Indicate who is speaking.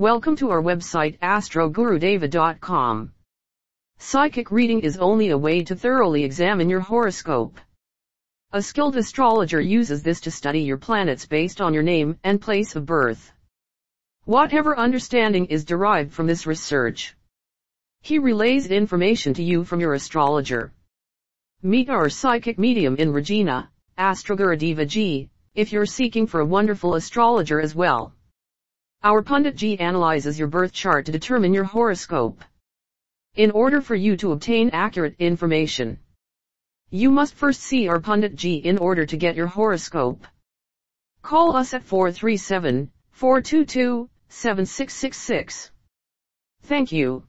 Speaker 1: Welcome to our website astrogurudeva.com. Psychic reading is only a way to thoroughly examine your horoscope. A skilled astrologer uses this to study your planets based on your name and place of birth. Whatever understanding is derived from this research, he relays information to you from your astrologer. Meet our psychic medium in Regina, Astrogurudeva Ji, if you're seeking for a wonderful astrologer as well. Our Pandit ji analyzes your birth chart to determine your horoscope. In order for you to obtain accurate information, you must first see our Pandit ji in order to get your horoscope. Call us at 437-422-7666. Thank you.